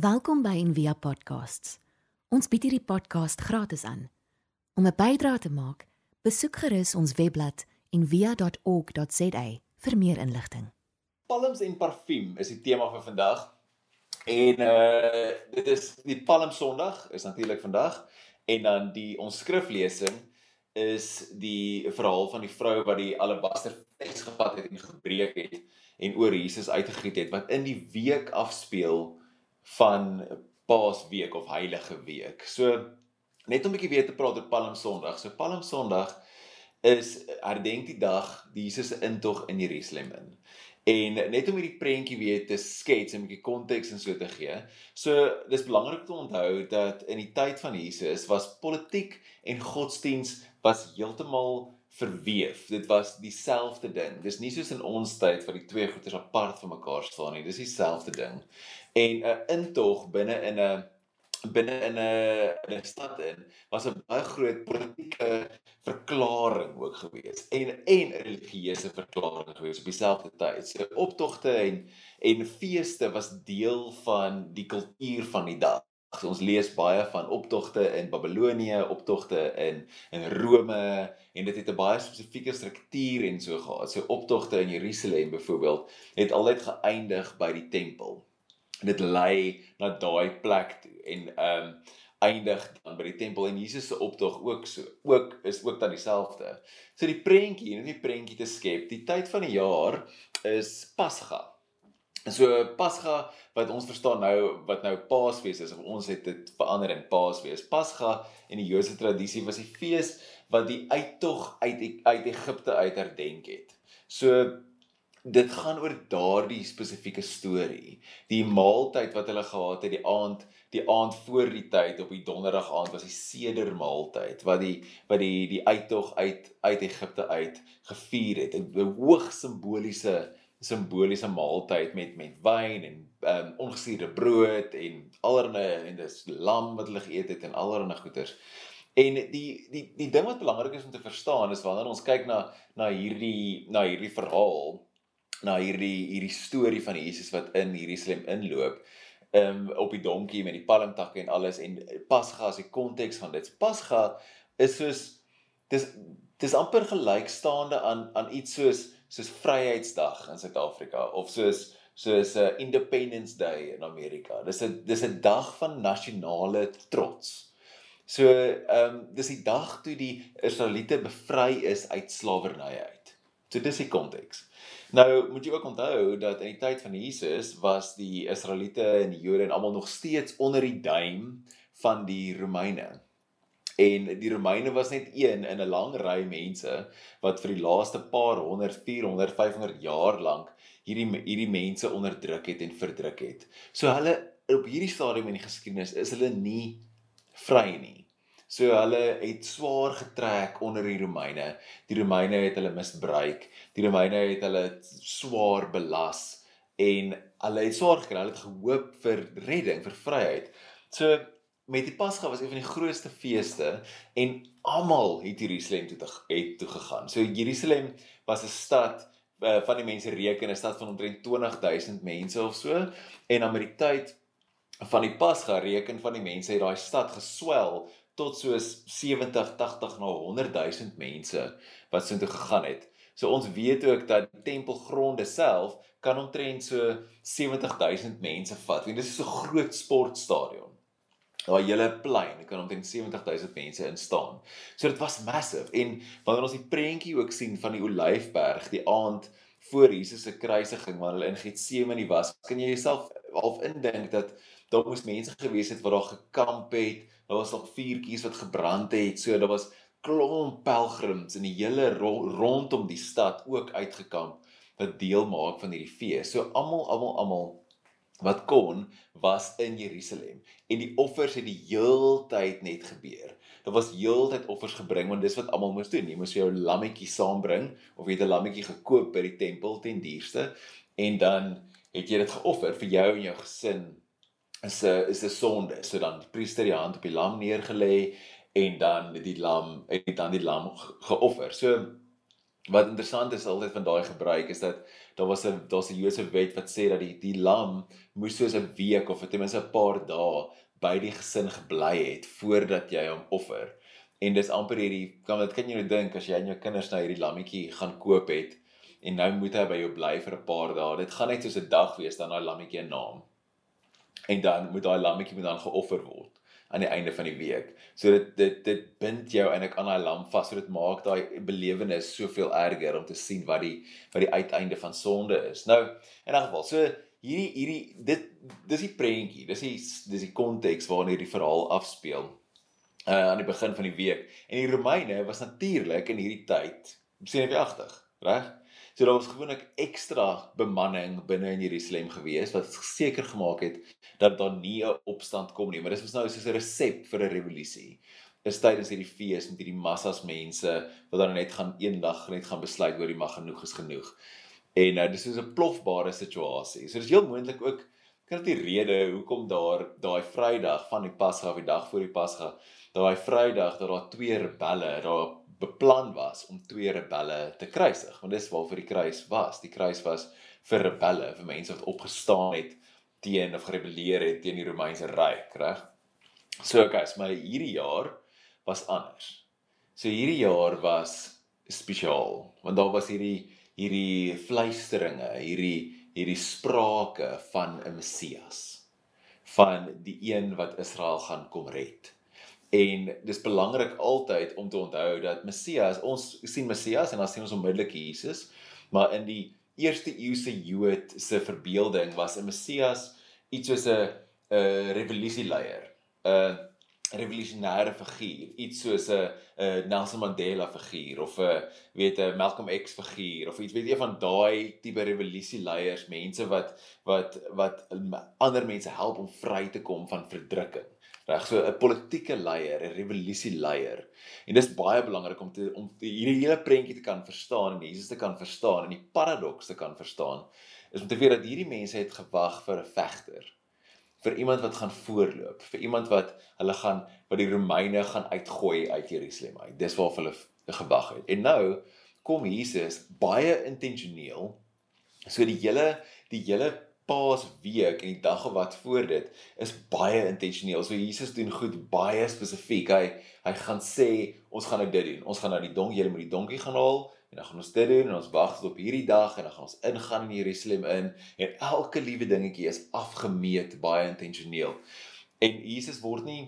Welkom by Envia Podcasts. Ons bied hierdie podcast gratis aan. Om 'n bydrae te maak, besoek gerus ons webblad en via.org.za vir meer inligting. Palms en parfuum is die tema vir vandag. En uh dit is die Palm Sondag is natuurlik vandag en dan die ons skriflesing is die verhaal van die vrou wat die alabaster fles gevat het en gebreek het en oor Jesus uitgegiet het wat in die week afspeel van Paasweek of Heilige Week. So net om 'n bietjie weer te praat oor Palm Sondag. So Palm Sondag is herdenk die dag die Jesus se intog in Jerusalem in. En net om hierdie prentjie weer te skets en 'n bietjie konteks en so te gee. So dis belangrik om te onthou dat in die tyd van Jesus was politiek en godsdiens was heeltemal verweef. Dit was dieselfde ding. Dis nie soos in ons tyd waar die twee goeders apart van mekaar staan nie. Dis dieselfde ding. En 'n intog binne in 'n binne in 'n 'n stad in was 'n baie groot politieke verklaring ook gewees en en religieuse verklaring gewees op dieselfde tyd. So optogte en en feeste was deel van die kultuur van die dag. So, ons lees baie van optogte in Babelonie, optogte in in Rome en dit het 'n baie spesifieke struktuur en so gehad. So optogte in Jerusalem byvoorbeeld het altyd geëindig by die tempel dit lei na daai plek toe en ehm um, eindig dan by die tempel en Jesus se optog ook so ook is ook dan dieselfde. So die prentjie, net die prentjie te skep, die tyd van die jaar is Pasga. So Pasga wat ons verstaan nou wat nou Paasfees is of ons het dit verander in Paasfees. Pasga in die Joodse tradisie was die fees wat die uittog uit uit Egipte uit herdenk het. So dit gaan oor daardie spesifieke storie. Die maaltyd wat hulle gehad het die aand, die aand voor die tyd op die donderdag aand was die sedermaaltyd wat die wat die die uittog uit uit Egipte uit gevier het. 'n hoog simboliese simboliese maaltyd met met wyn en um, ongesuurde brood en allerlei en dis lam wat hulle geëet het en allerlei goeders. En die die die ding wat belangrik is om te verstaan is wanneer ons kyk na na hierdie na hierdie verhaal na hierdie hierdie storie van Jesus wat in Jerusalem inloop um op die donkie met die palmtakke en alles en Pasga as die konteks van dit. Pasga is soos dis dis amper gelykstaande aan aan iets soos soos Vryheidsdag in Suid-Afrika of soos soos 'n uh, Independence Day in Amerika. Dis 'n dis 'n dag van nasionale trots. So ehm um, dis die dag toe die Israeliete bevry is uit slawerny uit. So dis die konteks. Nou moet jy ook onthou dat in die tyd van Jesus was die Israeliete en die Jode en almal nog steeds onder die duim van die Romeine. En die Romeine was net een in 'n lang ry mense wat vir die laaste paar 100, 400, 500 jaar lank hierdie hierdie mense onderdruk het en verdruk het. So hulle op hierdie stadium in die geskiedenis is hulle nie vry nie. So hulle het swaar getrek onder die Romeine. Die Romeine het hulle misbruik. Die Romeine het hulle swaar belas en hulle het swaar gekry. Hulle het gehoop vir redding, vir vryheid. So met die Pasga was een van die grootste feeste en almal het Jerusalem toe te het toe gegaan. So Jerusalem was 'n stad uh, van die mense reken 'n stad van omtrent 20000 mense of so en aan die tyd van die Pasga reken van die mense het daai stad geswel tot soos 70, 80 na 100 000 mense wat so toe gegaan het. So ons weet ook dat tempelgronde self kan omtrent so 70 000 mense vat. Want dit is so 'n groot sportstadion. Daai hele plein kan omtrent 70 000 mense in staan. So dit was massive en wanneer ons die prentjie ook sien van die Olyfberg die aand voor Jesus se kruisiging waar hulle in Getsemane was, kan jy jouself half indink dat daar moes mense gewees het wat daar gekamp het daar was nog vuurtjies wat gebrand het. So daar was klomp pelgrims in die hele ro rondom die stad ook uitgekamp wat deel maak van hierdie fees. So almal almal almal wat kon was in Jerusalem en die offers het die heeltyd net gebeur. Daar was heeltyd offers gebring want dis wat almal moes doen. Jy moes jou lammetjie saambring of jy het 'n lammetjie gekoop by die tempel ten duurste en dan het jy dit geoffer vir jou en jou gesin is 'n is 'n sonde. So dan die priester die hand op die lam neergelê en dan die lam het dan die lam geoffer. So wat interessant is altyd van daai gebruik is dat daar was 'n daar's 'n Joodse wet wat sê dat die die lam moes soos 'n week of ten minste 'n paar dae by die gesin gebly het voordat jy hom offer. En dis amper hierdie kan wat kan jy nou dink as jy en jou kinders nou hierdie lammetjie gaan koop het en nou moet hy by jou bly vir 'n paar dae. Dit gaan net soos 'n dag wees dan daai lammetjie 'n naam. En dan moet daai lammetjie moet dan geoffer word aan die einde van die week. So dit dit dit bind jou eintlik aan daai lam vas. So dit maak daai belewenis soveel erger om te sien wat die wat die uiteinde van sonde is. Nou, in 'n geval, so hierdie hierdie dit dis die prentjie. Dis die dis die konteks waarin hierdie verhaal afspeel. Uh aan die begin van die week. En die Romeine was natuurlik in hierdie tyd senuweeagtig, reg? So daar was gewoonlik ekstra bemanning binne in Jerusalem gewees wat seker gemaak het dat daar nie 'n opstand kom nie, maar dit was nou soos 'n resep vir 'n revolusie. Is tydens hierdie fees met hierdie massas mense wat dan net gaan eendag net gaan besluit oor die mag genoeg is genoeg. En nou dis soos 'n plofbare situasie. So dis heel moontlik ook kan die rede hoekom daar daai Vrydag van die Pasga die dag voor die Pasga, daai Vrydag dat daar twee rebelle daar beplan was om twee rebelle te kruisig, want dis waarvoor die kruis was. Die kruis was vir rebelle, vir mense wat opgestaan het teen of gerebelleer het teen die Romeinse ryk, reg? So okay, maar hierdie jaar was anders. So hierdie jaar was spesiaal, want daar was hierdie hierdie fluisteringe, hierdie hierdie sprake van 'n Messias, van die een wat Israel gaan kom red. En dis belangrik altyd om te onthou dat Messias, ons sien Messias en dan sien ons onmiddellik Jesus, maar in die eerste eeuse Jood se verbeelding was 'n Messias iets soos 'n 'n revolusieleier, 'n revolusionêre figuur, iets soos 'n 'n Nelson Mandela figuur of 'n weet 'n Malcolm X figuur of iets weet jy van daai tipe revolusieleiers, mense wat wat wat ander mense help om vry te kom van verdrukking reg so 'n politieke leier, 'n revolusieleier. En dis baie belangrik om te om hierdie hele prentjie te kan verstaan en Jesus te kan verstaan en die paradoks te kan verstaan is om te weet dat hierdie mense het gewag vir 'n vegter vir iemand wat gaan voorloop, vir iemand wat hulle gaan wat die Romeine gaan uitgooi uit Jerusalem uit. Dis waar hulle gewag het. En nou kom Jesus baie intentioneel so die hele die hele Paasweek en die dag wat voor dit is baie intentioneel. So Jesus doen goed baie spesifiek. Hy hy gaan sê ons gaan nou dit doen. Ons gaan nou die donkie, julle moet die donkie gaan haal en dan gaan ons dit doen en ons wag tot op hierdie dag en dan gaan ons ingaan in Jerusalem in en elke liewe dingetjie is afgemeet baie intentioneel. En Jesus word nie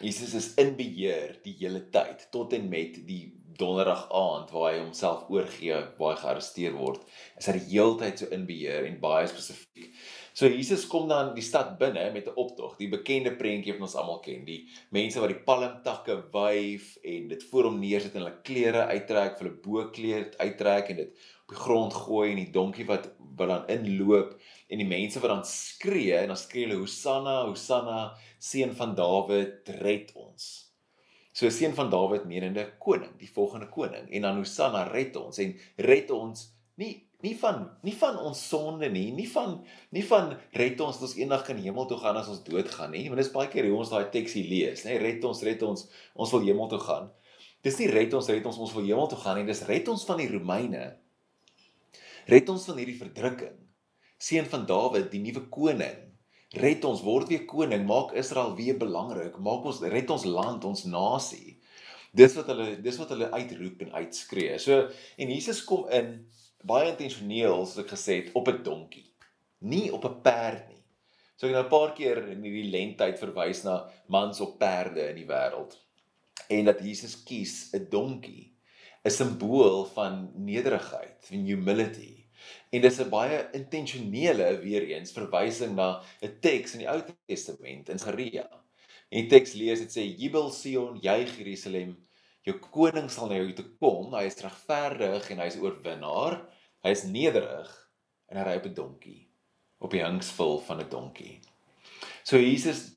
Jesus is in beheer die hele tyd tot en met die donderdag aand waar hy homself oorgee, hy gearresteer word, is hy die hele tyd so in beheer en baie spesifiek. So Jesus kom dan die stad binne met 'n optog, die bekende prentjie wat ons almal ken, die mense wat die palmtakke wyf en dit voor hom neersit en hulle klere uittrek, hulle bokleed uittrek en dit op die grond gooi en die donkie wat wat dan inloop en die mense wat dan skree en dan skree hulle Hosanna, Hosanna, seun van Dawid, red ons. So seun van Dawid menende koning, die volgende koning en dan Hosanna red ons en red ons nie nie van nie van ons sonde nie, nie van nie van red ons dat ons eendag kan hemel toe gaan as ons doodgaan nie, want dit is baie keer hoe ons daai teksie lees, nê, red ons, red ons, ons wil hemel toe gaan. Dis nie red ons, red ons, ons wil hemel toe gaan nie, dis red ons van die Romeine. Red ons van hierdie verdrukking. Seun van Dawid, die nuwe koning red ons word weer koning, maak Israel weer belangrik, maak ons red ons land, ons nasie. Dis wat hulle dis wat hulle uitroep en uitskree. So en Jesus kom in baie intentioneel, soos ek gesê het, op 'n donkie. Nie op 'n perd nie. So ek nou 'n paar keer in hierdie lentyd verwys na mans op perde in die wêreld. En dat Jesus kies 'n donkie, 'n simbool van nederigheid, van humility En dis 'n baie intentionele weer eens verwysing na 'n teks in die Ou Testament in Jesaja. En die teks lees dit sê Jubel Sion, juig Jerusalem, jou koning sal na jou toe kom, hy is regverdig en hy is oorwinnaar, hy is nederig en hy ry op 'n donkie, op die hingsvul van 'n donkie. So Jesus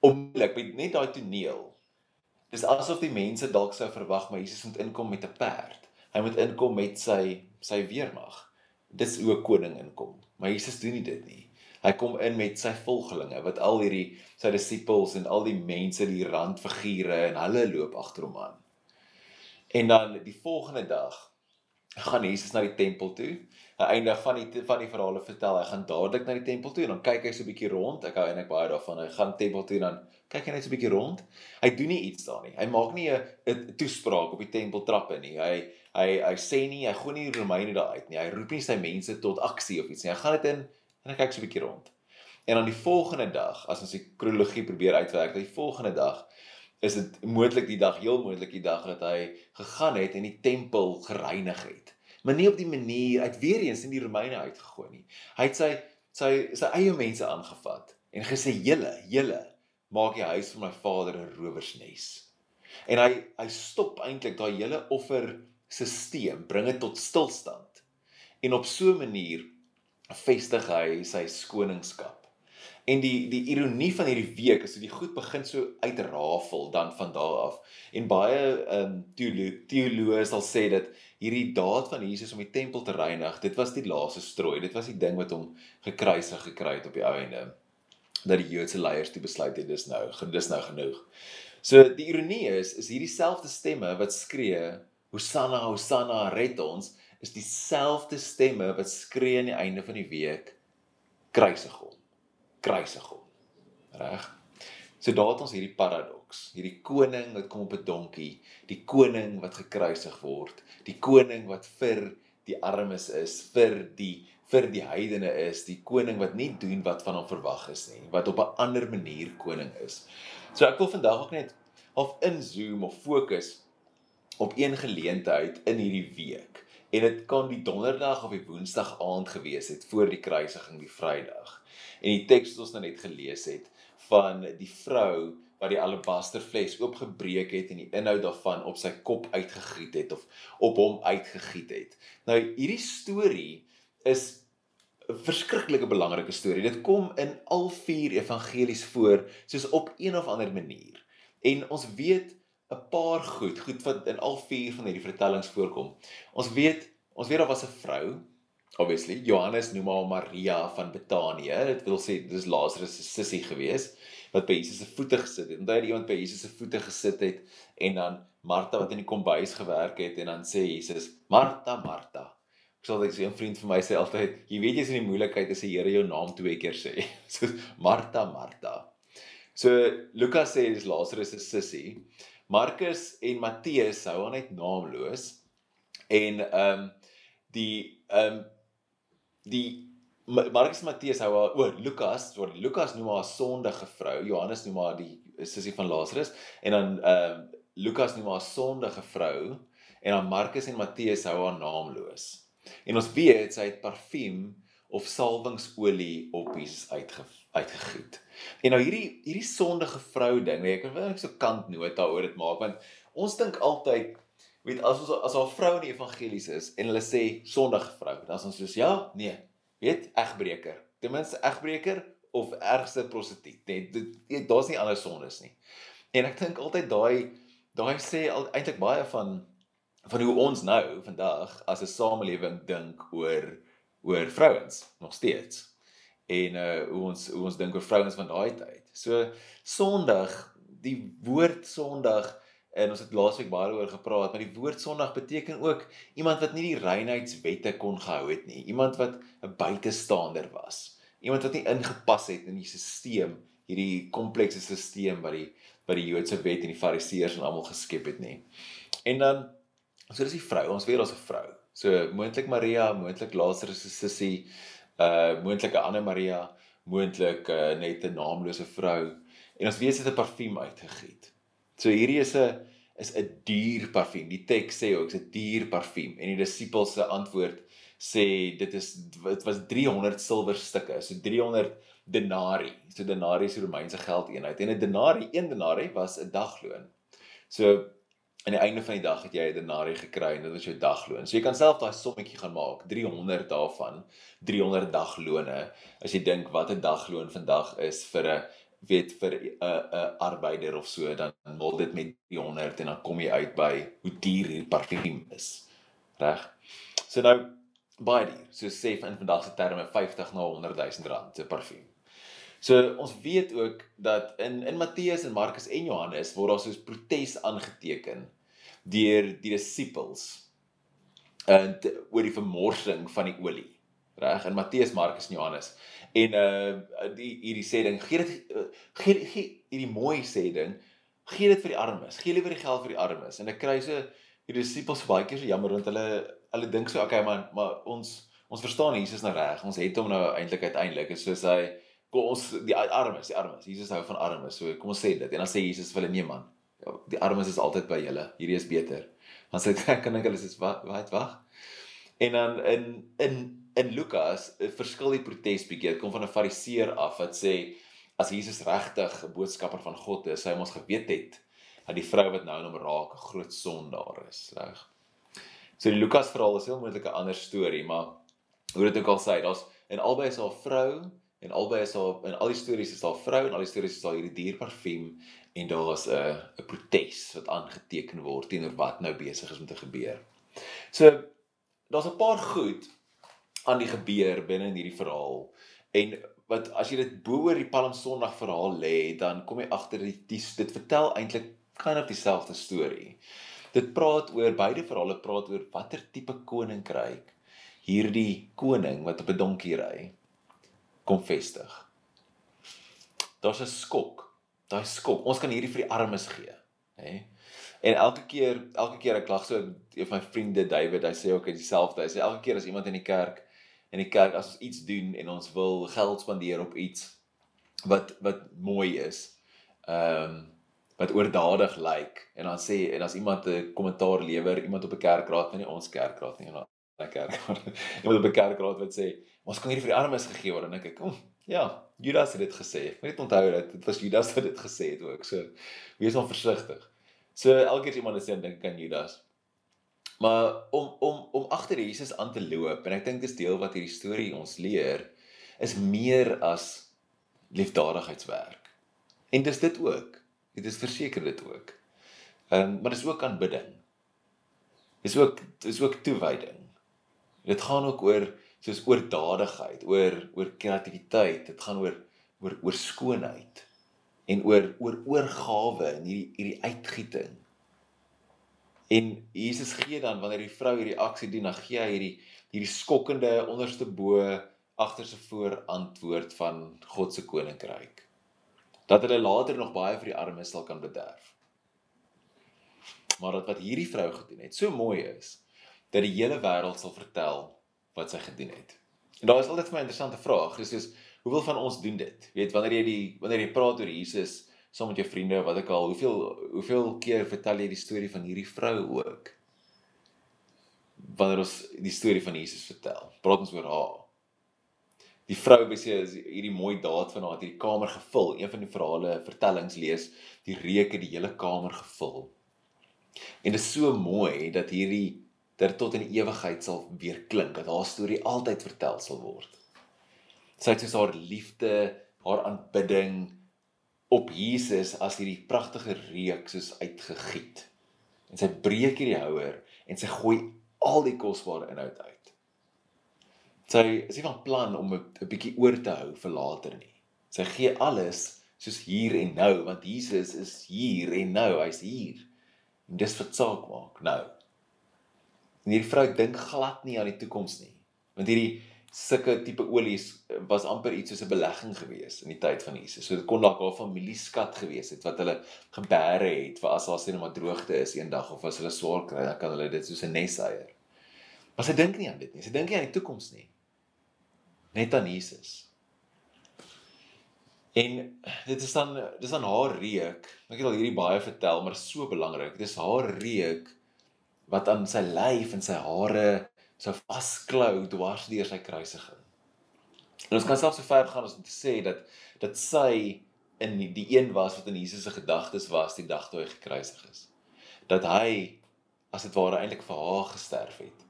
onmiddellik met net daai toneel. Dis asof die mense dalk sou verwag maar Jesus moet inkom met 'n perd. Hy moet inkom met sy sy weermag dis hoe 'n koning inkom. Maar Jesus doen nie dit nie. Hy kom in met sy volgelinge wat al hierdie sy disippels en al die mense die randfigure en hulle loop agter hom aan. En dan die volgende dag gaan Jesus na die tempel toe. Hy eindig van die van die verhale vertel, hy gaan dadelik na die tempel toe en dan kyk hy so 'n bietjie rond. Ek hou eintlik baie daarvan. Hy gaan tempel toe en dan kyk hy net so 'n bietjie rond. Hy doen nie iets daar nie. Hy maak nie 'n toespraak op die tempeltrappe nie. Hy hy hy sê nie hy gooi nie Romeine daar uit nie. Hy roep nie sy mense tot aksie of iets nie. Hy gaan net in en hy kyk so 'n bietjie rond. En dan die volgende dag, as ons die kronologie probeer uitwerk, die volgende dag is dit moontlik die dag, heel moontlik die dag dat hy gegaan het en die tempel gereinig het. Maar nie op die manier uit weer eens in die Romeine uitgegooi nie. Hy het sy sy sy eie mense aangevat en gesê: "Julle, julle maak die huis van my vader 'n rowersnes." En hy hy stop eintlik daai hele offerstelsel, bring dit tot stilstand. En op so 'n manier vestig hy sy skoningskap. En die die ironie van hierdie week is dat die goed begin so uitrafel dan van daar af. En baie ehm um, teoloë sal sê dat hierdie daad van Jesus om die tempel te reinig, dit was die laaste strooi. Dit was die ding wat hom gekruisig gekry het op die ou einde. Dat die Joodse leiers toe besluit het dis nou, dis nou genoeg. So die ironie is is hierdie selfde stemme wat skree Hosanna Hosanna red ons is dieselfde stemme wat skree aan die einde van die week kruisig hom kruisig hom. Reg? So daar het ons hierdie paradoks, hierdie koning wat kom op 'n donkie, die koning wat gekruisig word, die koning wat vir die armes is, vir die vir die heidene is, die koning wat nie doen wat van hom verwag is nie, wat op 'n ander manier koning is. So ek wil vandag ook net half inzoom of fokus op een geleentheid in hierdie week. En dit kan die donderdag of die woensdag aand gewees het voor die kruisiging die Vrydag. En die teks wat ons nou net gelees het van die vrou wat die alabasterfles oopgebreek het en die inhoud daarvan op sy kop uitgegiet het of op hom uitgegiet het. Nou hierdie storie is 'n verskriklike belangrike storie. Dit kom in al vier evangelies voor soos op een of ander manier. En ons weet 'n paar goed, goed wat in al vier van hierdie vertellings voorkom. Ons weet, ons weet daar was 'n vrou obviously Johannes noem haar Maria van Betanië. Dit wil sê dis Lazarus se sussie gewees wat by Jesus se voete gesit het. Onthou jy iemand by Jesus se voete gesit het en dan Martha wat in die kombuis gewerk het en dan sê Jesus, "Martha, Martha." Ek sal net sê 'n vriend vir my sê altyd, "Jy weet jy's in die moeilikheid as die Here jou naam twee keer sê." So Martha, Martha. So Lukas sê dis Lazarus se sussie. Markus en Matteus hou haar net naamloos. En ehm um, die ehm um, die Markus Matteus hou haar o, Lukas, word Lukas noem haar sondige vrou, Johannes noem haar die sussie van Lazarus en dan ehm uh, Lukas noem haar sondige vrou en dan Markus en Matteus hou haar naamloos. En ons weet sy het parfuum of salwingsolie op Jesus uitge uitgegiet. En nou hierdie hierdie sondige vrou ding, nee, ek wil net so kantnota oor dit maak want ons dink altyd weet as ons as haar vrou in die evangelies is en hulle sê sondige vrou, dan is ons soos ja, nee, weet egbreker. Ten minste egbreker of ergste prostituut. Nee, daar's nie ander sondes nie. En ek dink altyd daai daai sê eintlik baie van van hoe ons nou vandag as 'n samelewing dink oor oor vrouens nog steeds. En uh hoe ons hoe ons dink oor vrouens van daai tyd. So Sondag, die woord Sondag En ons het laasweek baie oor gepraat, maar die woord sondig beteken ook iemand wat nie die reinheidswette kon gehou het nie, iemand wat 'n buitestander was, iemand wat nie ingepas het in die stelsel, hierdie komplekse stelsel wat die wat die Joodse wet en die Fariseërs en almal geskep het nie. En dan so dis die vrou, ons weet daar's 'n vrou. So moontlik Maria, moontlik Lazarus se sussie, uh moontlik 'n ander Maria, moontlik uh, net 'n naamlose vrou. En ons weet het 'n parfuum uitgegiet. So hierdie is 'n is 'n duur parfuum. Die teks sê ook dit is 'n duur parfuum en die disippels se antwoord sê dit is dit was 300 silwerstukke, so 300 denari. So denari is die Romeinse geldeenheid. En 'n denari, 1 denari was 'n dagloon. So aan die einde van die dag het jy 'n denari gekry en dit was jou dagloon. So jy kan self daai sommetjie gaan maak, 300 daarvan, 300 daglone. As jy dink wat 'n dagloon vandag is vir 'n weet vir 'n 'n arbeider of so dan mul dit met 300 en dan kom jy uit by hoe duur hierdie parfuum is. Reg? So nou baie duur. So sê in vandag se terme 50 na 100 000 rand se parfuum. So ons weet ook dat in in Matteus en Markus en Johannes word daar soos protes aangeteken deur die disippels en oor die vermorsing van die olie. Reg? In Matteus, Markus en Johannes. En uh die hierdie sê ding, gee dit gee gee hierdie mooi sê ding, gee dit vir die armes. Gee liewer die geld vir die armes. En ek kry so die disippels baie keer so jammer want hulle hulle dink so okay man, maar ons ons verstaan Jesus nou reg. Ons het hom nou eintlik uiteindelik is soos hy kom ons die armes, die armes. Jesus hou van armes. So kom ons sê dit. En dan sê Jesus vir hulle nee man. Die armes is altyd by julle. Hierdie is beter. Dan sê ek kan ek hulle sê wat wag. En dan in in in Lukas eh, verskil die protes bietjie. Dit kom van 'n fariseer af wat sê as Jesus regtig 'n boodskapper van God is, hy mos geweet het dat die vrou wat nou in hom raak 'n groot sondaar is, reg? So die Lukas verhaal is heel moontlik 'n ander storie, maar hoe dit ook al sê, daar's en albei is haar vrou en albei is haar in al die stories is daar vrou en al die stories is daar hierdie dier parfuum en daar's 'n 'n protes wat aangeteken word teenoor wat nou besig is om te gebeur. So daar's 'n paar goed aan die gebeur binne in hierdie verhaal en wat as jy dit bo oor die Palm Sondag verhaal lê, dan kom jy agter dit dit vertel eintlik kind of dieselfde storie. Dit praat oor beide verhale praat oor watter tipe koninkryk hierdie koning wat op 'n donkie ry kom vestig. Daar's 'n skok. Daai skok. Ons kan hierdie vir die armes gee, hè. En elke keer, elke keer ek lag so van my vriende David, hy sê ook dieselfde. Hy sê elke keer as iemand in die kerk in die kerk as ons iets doen en ons wil geld spandeer op iets wat wat mooi is. Ehm um, wat oordadig lyk like, en dan sê en as iemand 'n kommentaar lewer, iemand op 'n kerkraad, nie ons kerkraad nie, 'n kerkraad. iemand op 'n kerkraad wat sê ons kan hierdie vir die armes gegee word en ek ek kom ja Judas het dit gesê. Moet onthou dat dit was Judas wat dit gesê het ook so wees maar versigtig. So elke keer as iemand sê dink aan Judas. Maar om om om agter Jesus aan te loop en ek dink dis deel wat hierdie storie ons leer is meer as liefdadigheidswerk. En dis dit ook. Dit is verseker dit ook. Um, maar dis ook aanbidding. Dis ook dis ook toewyding. Dit gaan ook oor soos oordadigheid, oor oor kreatiwiteit, dit gaan oor oor oor skoonheid en oor oor oorgawe en hierdie hierdie uitgieting. En Jesus gee dan wanneer die vrou hierdie aksie doen, dan gee hy hierdie hierdie skokkende onderste bo agterse voor antwoord van God se koninkryk. Dat hulle later nog baie vir die armes sal kan bederf. Maar dat wat hierdie vrou gedoen het, so mooi is dat die hele wêreld sal vertel wat sy gedoen het. En daar is altyd vir my 'n interessante vraag, dis soos hoeveel van ons doen dit? Jy weet wanneer jy die wanneer jy praat oor Jesus saam met jou vriende, wat ek al, hoeveel hoeveel keer vertel jy die storie van hierdie vrou ook? Wanneer ons die storie van Jesus vertel, praat ons oor haar. Die vrou besê hierdie mooi daad van haar het hierdie kamer gevul. Een van die verhale vertellings lees, die reuk het die hele kamer gevul. En dit is so mooi dat hierdie dat tot in ewigheid sal weer klink dat haar storie altyd vertel sal word. Sy het soos haar liefde, haar aanbidding op Jesus as hierdie pragtige reuk soos uitgegiet. En sy breek hierdie houer en sy gooi al die kosbare inhoud uit. Sy is nie van plan om 'n bietjie oor te hou vir later nie. Sy gee alles soos hier en nou want Jesus is hier en nou, hy's hier. En dis wat saak maak nou. En hierdie vrou dink glad nie aan die toekoms nie. Want hierdie sulke tipe olies eh, was amper iets soos 'n belegging gewees in die tyd van Jesus. So dit kon dalk haar familieskat gewees het wat hulle gebeere het vir as haar sien maar droogte is eendag of as hulle swaar kry, dan kan hulle dit soos 'n nes eier. Maar sy dink nie aan dit nie. Sy dink nie aan die toekoms nie. Net aan Jesus. En dit is dan dis dan haar reuk. Ek het al hierdie baie vertel, maar so belangrik. Dis haar reuk wat aan sy lyf en sy hare sou vasklou dwars deur sy kruisiging. En ons kan selfs so ver gaan as om te sê dat dat sy in die, die een was wat in Jesus se gedagtes was die dag toe hy gekruisig is. Dat hy as dit ware eintlik vir haar gesterf het.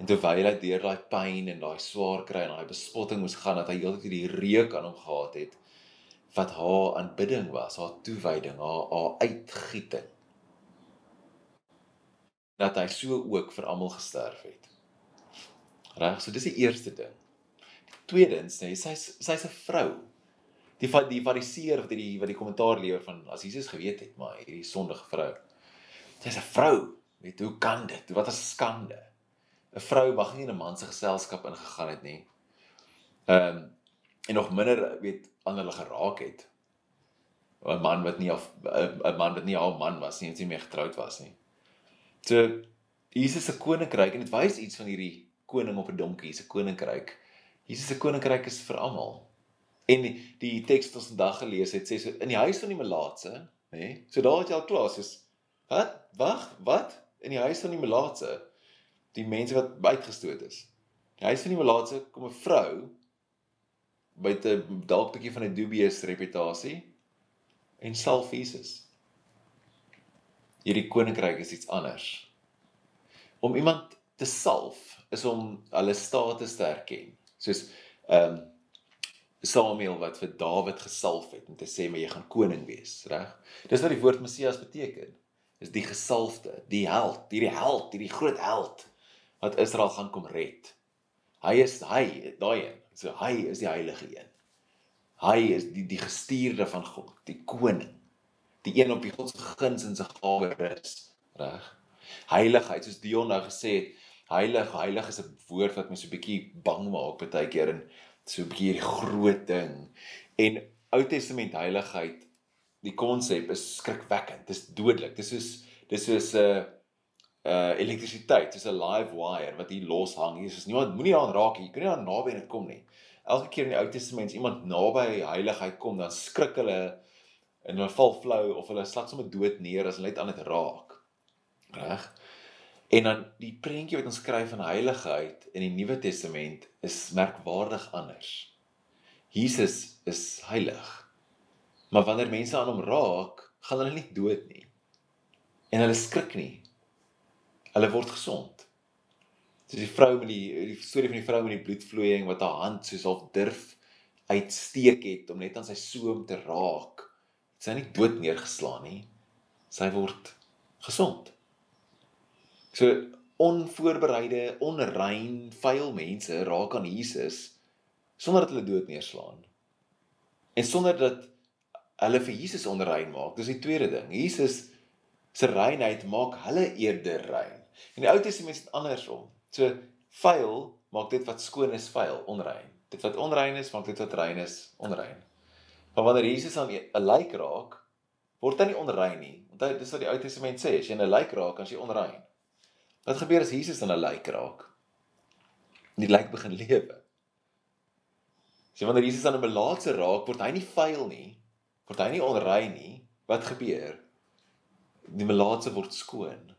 En terwyl hy deur daai pyn en daai swaar kry en daai bespotting moes gaan dat hy heeltyd hierdie reuk aan hom gehad het wat haar aanbidding was, haar toewyding, haar haar uitgieting dat hy so ook vir almal gesterf het. Reg, so dis die eerste ding. Tweedens sê sy sy's 'n vrou. Die van die fariseer wat die wat die kommentaar lewer van as Jesus geweet het maar hierdie sondige vrou. Sy's 'n vrou. Weet hoe kan dit? Wat 'n skande. 'n vrou mag nie in 'n man se geselskap ingegaan het nie. Ehm um, en nog minder weet ander hulle geraak het. 'n man wat nie 'n man wat nie al man was nie, en nie meer getroud was nie. So Jesus se koninkryk en dit wys iets van hierdie koning op 'n donkie se koninkryk. Jesus se koninkryk is vir almal. En die, die teks wat ons vandag gelees het sê so in die huis van die melaatse, nê? Nee, so daar het jy al klaar soos wat? Wag, wat? In die huis van die melaatse, die mense wat uitgestoot is. Die huis van die melaatse kom 'n vrou 'n dalk bietjie van 'n dubious reputasie en salf Jesus. Hierdie koninkryk is iets anders. Om iemand te salf is om hulle status te erken. Soos ehm um, Samuel wat vir Dawid gesalf het om te sê maar jy gaan koning wees, reg? Dis wat die woord Messias beteken. Is die gesalfde, die held, hierdie held, hierdie groot held wat Israel gaan kom red. Hy is hy, daai een. So hy is die heilige een. Hy is die die gestuurde van God, die koning. Die een op wie God se guns en se gawe is, reg? Heiligheid, soos Dion nou gesê het, heilig, heilig is 'n woord wat my so 'n bietjie bang maak baie keer en so 'n bietjie hierdie groot ding. En Ou Testament heiligheid, die konsep is skrikwekkend. Dit is dodelik. Dit is soos dis soos 'n uh, uh elektrisiteit, dis 'n live wire wat hier los hang. Hier is niemand moenie daaraan raak nie. Jy kan nie daar naby dit kom nie. Elke keer in die Ou Testament iemand naby heiligheid kom, dan skrik hulle en hulle val flou of hulle slat sommer dood neer as hulle net aan dit raak. Reg? En dan die prentjie wat ons skryf van heiligheid in die Nuwe Testament is merkwaardig anders. Jesus is heilig. Maar wanneer mense aan hom raak, gaan hulle nie dood nie. En hulle skrik nie. Hulle word gesond. Dis die vrou met die die storie van die vrou met die bloedvloeiing wat haar hand soos half durf uitsteek het om net aan sy soem te raak. Sy nie dood neergeslaan nie. Sy word gesond. So onvoorbereide, onrein, vuil mense raak aan Jesus sonder dat hulle dood neerslaan. En sonder dat hulle vir Jesus onrein maak. Dis die tweede ding. Jesus se reinheid maak hulle eerder rein. In die Ou Testament is dit andersom. So vuil maak dit wat skoon is vuil, onrein. Dit wat onrein is, maak dit wat rein is, onrein. Maar wanneer Jesus aan 'n lijk raak, word hy nie onrein nie. Onthou dis wat die Ou Testament sê, as jy 'n lijk raak, dan is jy onrein. Wat gebeur as Jesus aan 'n lijk raak? Die lijk begin lewe. So wanneer Jesus aan 'n melaatse raak, word hy nie vuil nie, word hy nie onrein nie. Wat gebeur? Die melaatse word skoon.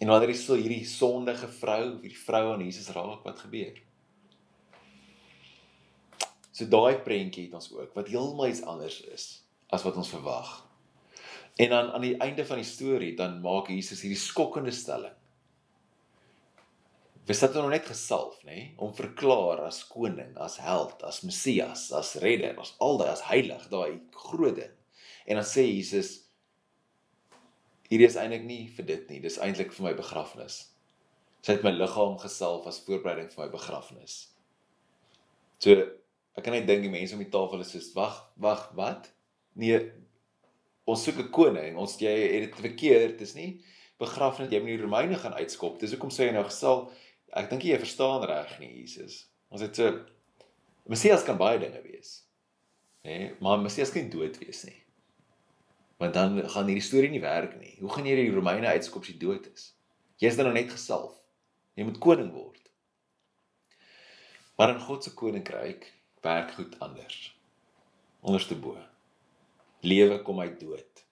En wanneer jy so hierdie sondige vrou, hierdie vrou aan Jesus raak, wat gebeur? So daai prentjie het ons ook wat heeltemal iets anders is as wat ons verwag. En dan aan die einde van die storie dan maak Jesus hierdie skokkende stelling. Wys dat hy nog net gesalf, nê, nee, om verklaar as koning, as held, as Messias, as redder, as al daai as heilig, daai groot ding. En dan sê Jesus hierdie is eintlik nie vir dit nie, dis eintlik vir my begrafnis. Sy het my liggaam gesalf as voorbereiding vir my begrafnis. So ek kan net dink die mense om die tafel is soos wag, wag, wat? Nee, ons soek 'n koning. Ons jy het dit verkeerd, dis nie begrafnis jy moet die Romeine gaan uitskop. Dis hoekom sê jy nou gesal ek dink jy verstaan reg nie Jesus. Ons het so Messias kan baie dinge wees. Hè, nee, maar Messias kan nie dood wees nie. Want dan gaan hierdie storie nie werk nie. Hoe gaan jy die Romeine uitskop as jy dood is? Jy is dan nou net gesalf. Jy moet koning word. Maar in God se koninkryk werk goed anders. Onderste bo lewe kom uit dood.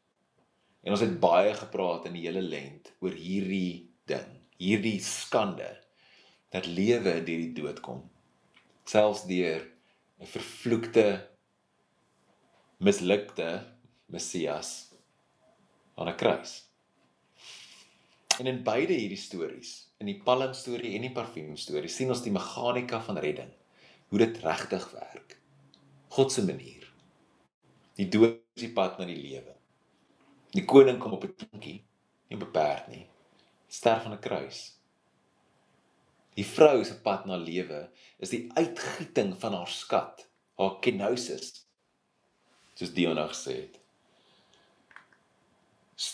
En ons het baie gepraat in die hele lent oor hierdie ding, hierdie skande dat lewe deur die dood kom. Selfs deur 'n vervloekte mislukte Messias aan 'n kruis. En in beide hierdie stories, in die palm storie en die parfuum storie, sien ons die meganika van redding, hoe dit regtig werk. God se manier. Die dood is die pad na die lewe. Die koning kom op 'n donkie, nie beperk nie. Sterf aan 'n kruis. Die vrou se pad na lewe is die uitgieting van haar skat, haar kenosis. Soos Dion nou gesê het.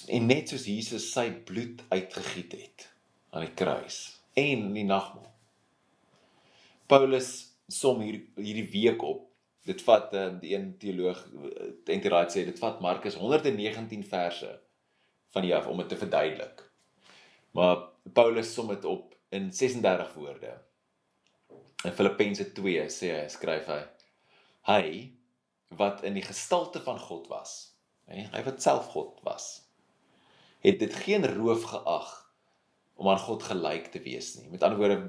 En net soos Jesus sy bloed uitgegiet het aan die kruis, en die nagmaal. Paulus som hier hierdie week op. Dit vat uh, die een teoloog Enterite sê dit vat Markus 119 verse van hier af om dit te verduidelik. Maar Paulus som dit op in 36 woorde. In Filippense 2 sê hy skryf hy hy wat in die gestalte van God was, hy, hy wat self God was, het dit geen roof geag om aan God gelyk te wees nie. Met ander woorde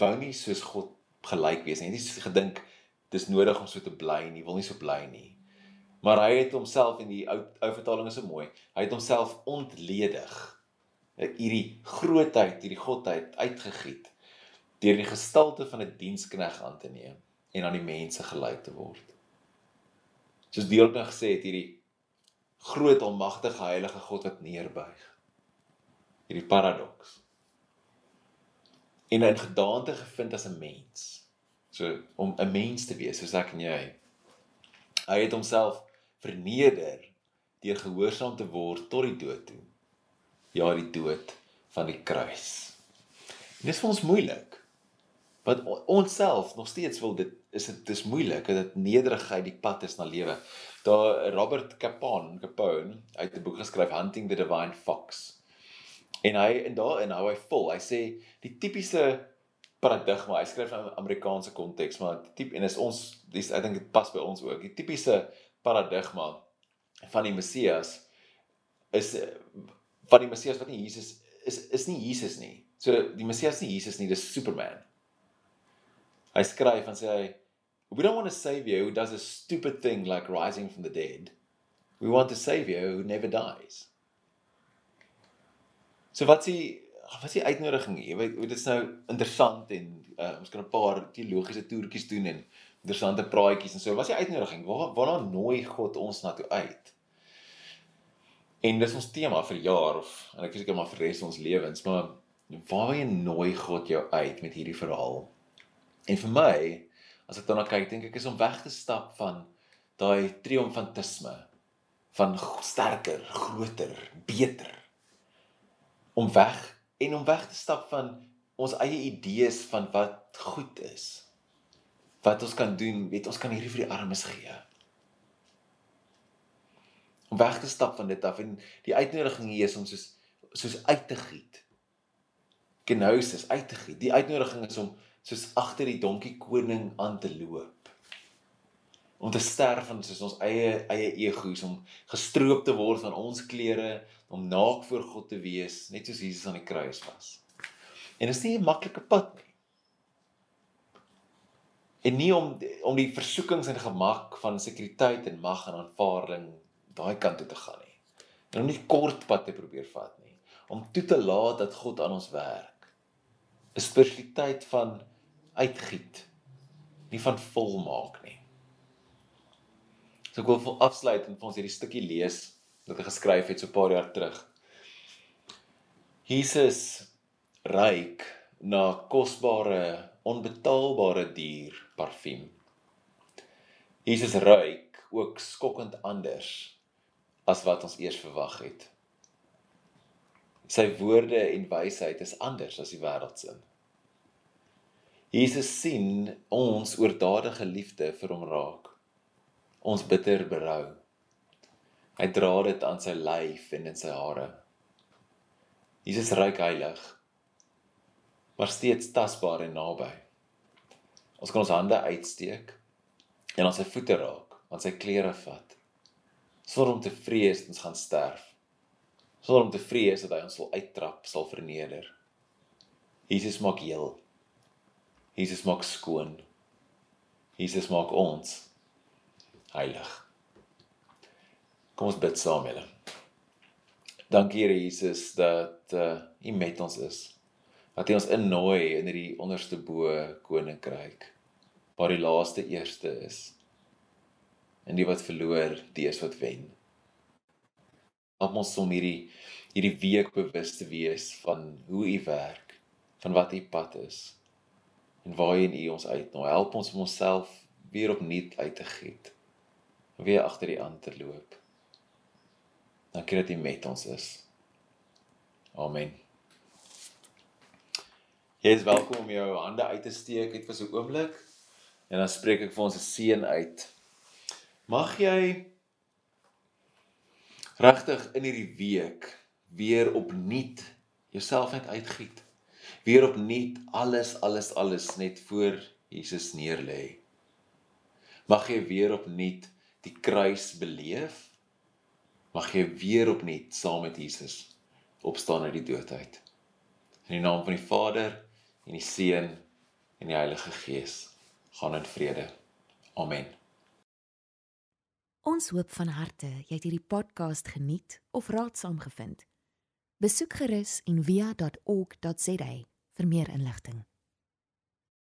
wou nie soos God gelyk wees. Hy het nie gedink dis nodig om so te bly nie, wil nie so bly nie. Maar hy het homself in die ou ou vertaling is so mooi. Hy het homself ontledig. Hierdie grootheid, hierdie godheid uitgegiet deur die gestalte van 'n dienskneg aan te neem en aan die mense gelyk te word. Soos Dierik nou gesê het, hierdie groot almagtige heilige God wat neerbuig. Hierdie paradoks. En in gedaante gevind as 'n mens So om 'n mens te wees soos ek en jy. Hy het homself verneder deur gehoorsaam te word tot die dood toe. Ja, die dood van die kruis. En dit is vir ons moeilik. Want ons self nog steeds wil dit is dit dis moeilik dat nederigheid die pad is na lewe. Daar Robert Capon, Capone uit 'n boek geskryf Hunting the Divine Fox. En hy en daarin hou hy vol. Hy sê die tipiese paradigma. Hy skryf in Amerikaanse konteks, maar tipe en is ons dis ek dink dit pas by ons ook. Die tipiese paradigma van die Messias is van die Messias wat nie Jesus is is nie Jesus nie. So die Messias nie Jesus nie, dis Superman. Hy skryf en sê hy we don't want a savior who does a stupid thing like rising from the dead. We want a savior who never dies. So wat sê wat is die uitnodiging hier? Jy weet, dit is nou interessant en uh, ons kan 'n paar teologiese toertjies doen en interessante praatjies en so. Wat is die uitnodiging? Waar waarna nooi God ons na toe uit? En dis ons tema vir jaar of en ek seker maar vir res ons lewens, maar waar jy nooi God jou uit met hierdie verhaal? En vir my, as ek daarna kyk, dink ek is om weg te stap van daai triomfantisme van sterker, groter, beter om weg en om weg te stap van ons eie idees van wat goed is. Wat ons kan doen, weet ons kan hierdie vir die armes gee. Om weg te stap van dit af en die uitnodiging hier is om soos soos uit te giet. Genosis uit te giet. Die uitnodiging is om soos agter die donkie koning aan te loop. Om te sterf van soos ons eie eie egos om gestroop te word van ons klere, om naak voor God te wees, net soos Jesus aan die kruis was. En dit is nie 'n maklike pad nie. En nie om om die versoekings en gemak van sekuriteit en mag en aanvaarding daai kant toe te gaan nie. En om nie kort pad te probeer vat nie, om toe te laat dat God aan ons werk. 'n Spiritualiteit van uitgiet, nie van volmaak nie. So ek wil vir afsluit en vir ons hierdie stukkie lees wat hy geskryf het so 'n paar jaar terug. Jesus ryk na kosbare, onbetaalbare duur parfuum. Jesus ryk ook skokkend anders as wat ons eers verwag het. Sy woorde en wysheid is anders as die wêreld se. Jesus sien ons oordadige liefde vir hom raak. Ons bitter berou. Hy dra dit aan sy lyf en in sy hare. Jesus ryk heilig, maar steeds tasbaar en naby. Ons kan ons hande uitsteek en aan sy voete raak, aan sy klere vat. Sonder om te vrees ons gaan sterf. Sonder om te vrees dat hy ons sal uittrap, sal verneder. Jesus maak heel. Jesus maak skoon. Jesus maak ons heilig. Kom ons bid saam julle. Dankie Here Jesus dat uh U met ons is. Dat U ons innooi in hierdie onderste bo koninkryk waar die laaste eerste is. En die wat verloor, die is wat wen. Help ons om hierdie hierdie week bewus te wees van hoe U werk, van wat U pad is en waarheen U ons uitnooi. Help ons om onsself weer opnuut uit te giet. Weer agter U aan te loop. Dankie dat U met ons is. Amen. Jy is welkom om jou hande uit te steek net vir so 'n oomblik. En dan spreek ek vir ons 'n seën uit. Mag jy regtig in hierdie week weer opnuut jouself net uitgiet. Weer opnuut alles alles alles net voor Jesus neerlê. Mag jy weer opnuut die kruis beleef. Mag jy weer opnuut saam met Jesus opstaan uit die dood uit. In die naam van die Vader en die Seun en die Heilige Gees. Gaan in vrede. Amen. Ons hoop van harte jy het hierdie podcast geniet of raadsaam gevind. Besoek gerus en via.ok.za vir meer inligting.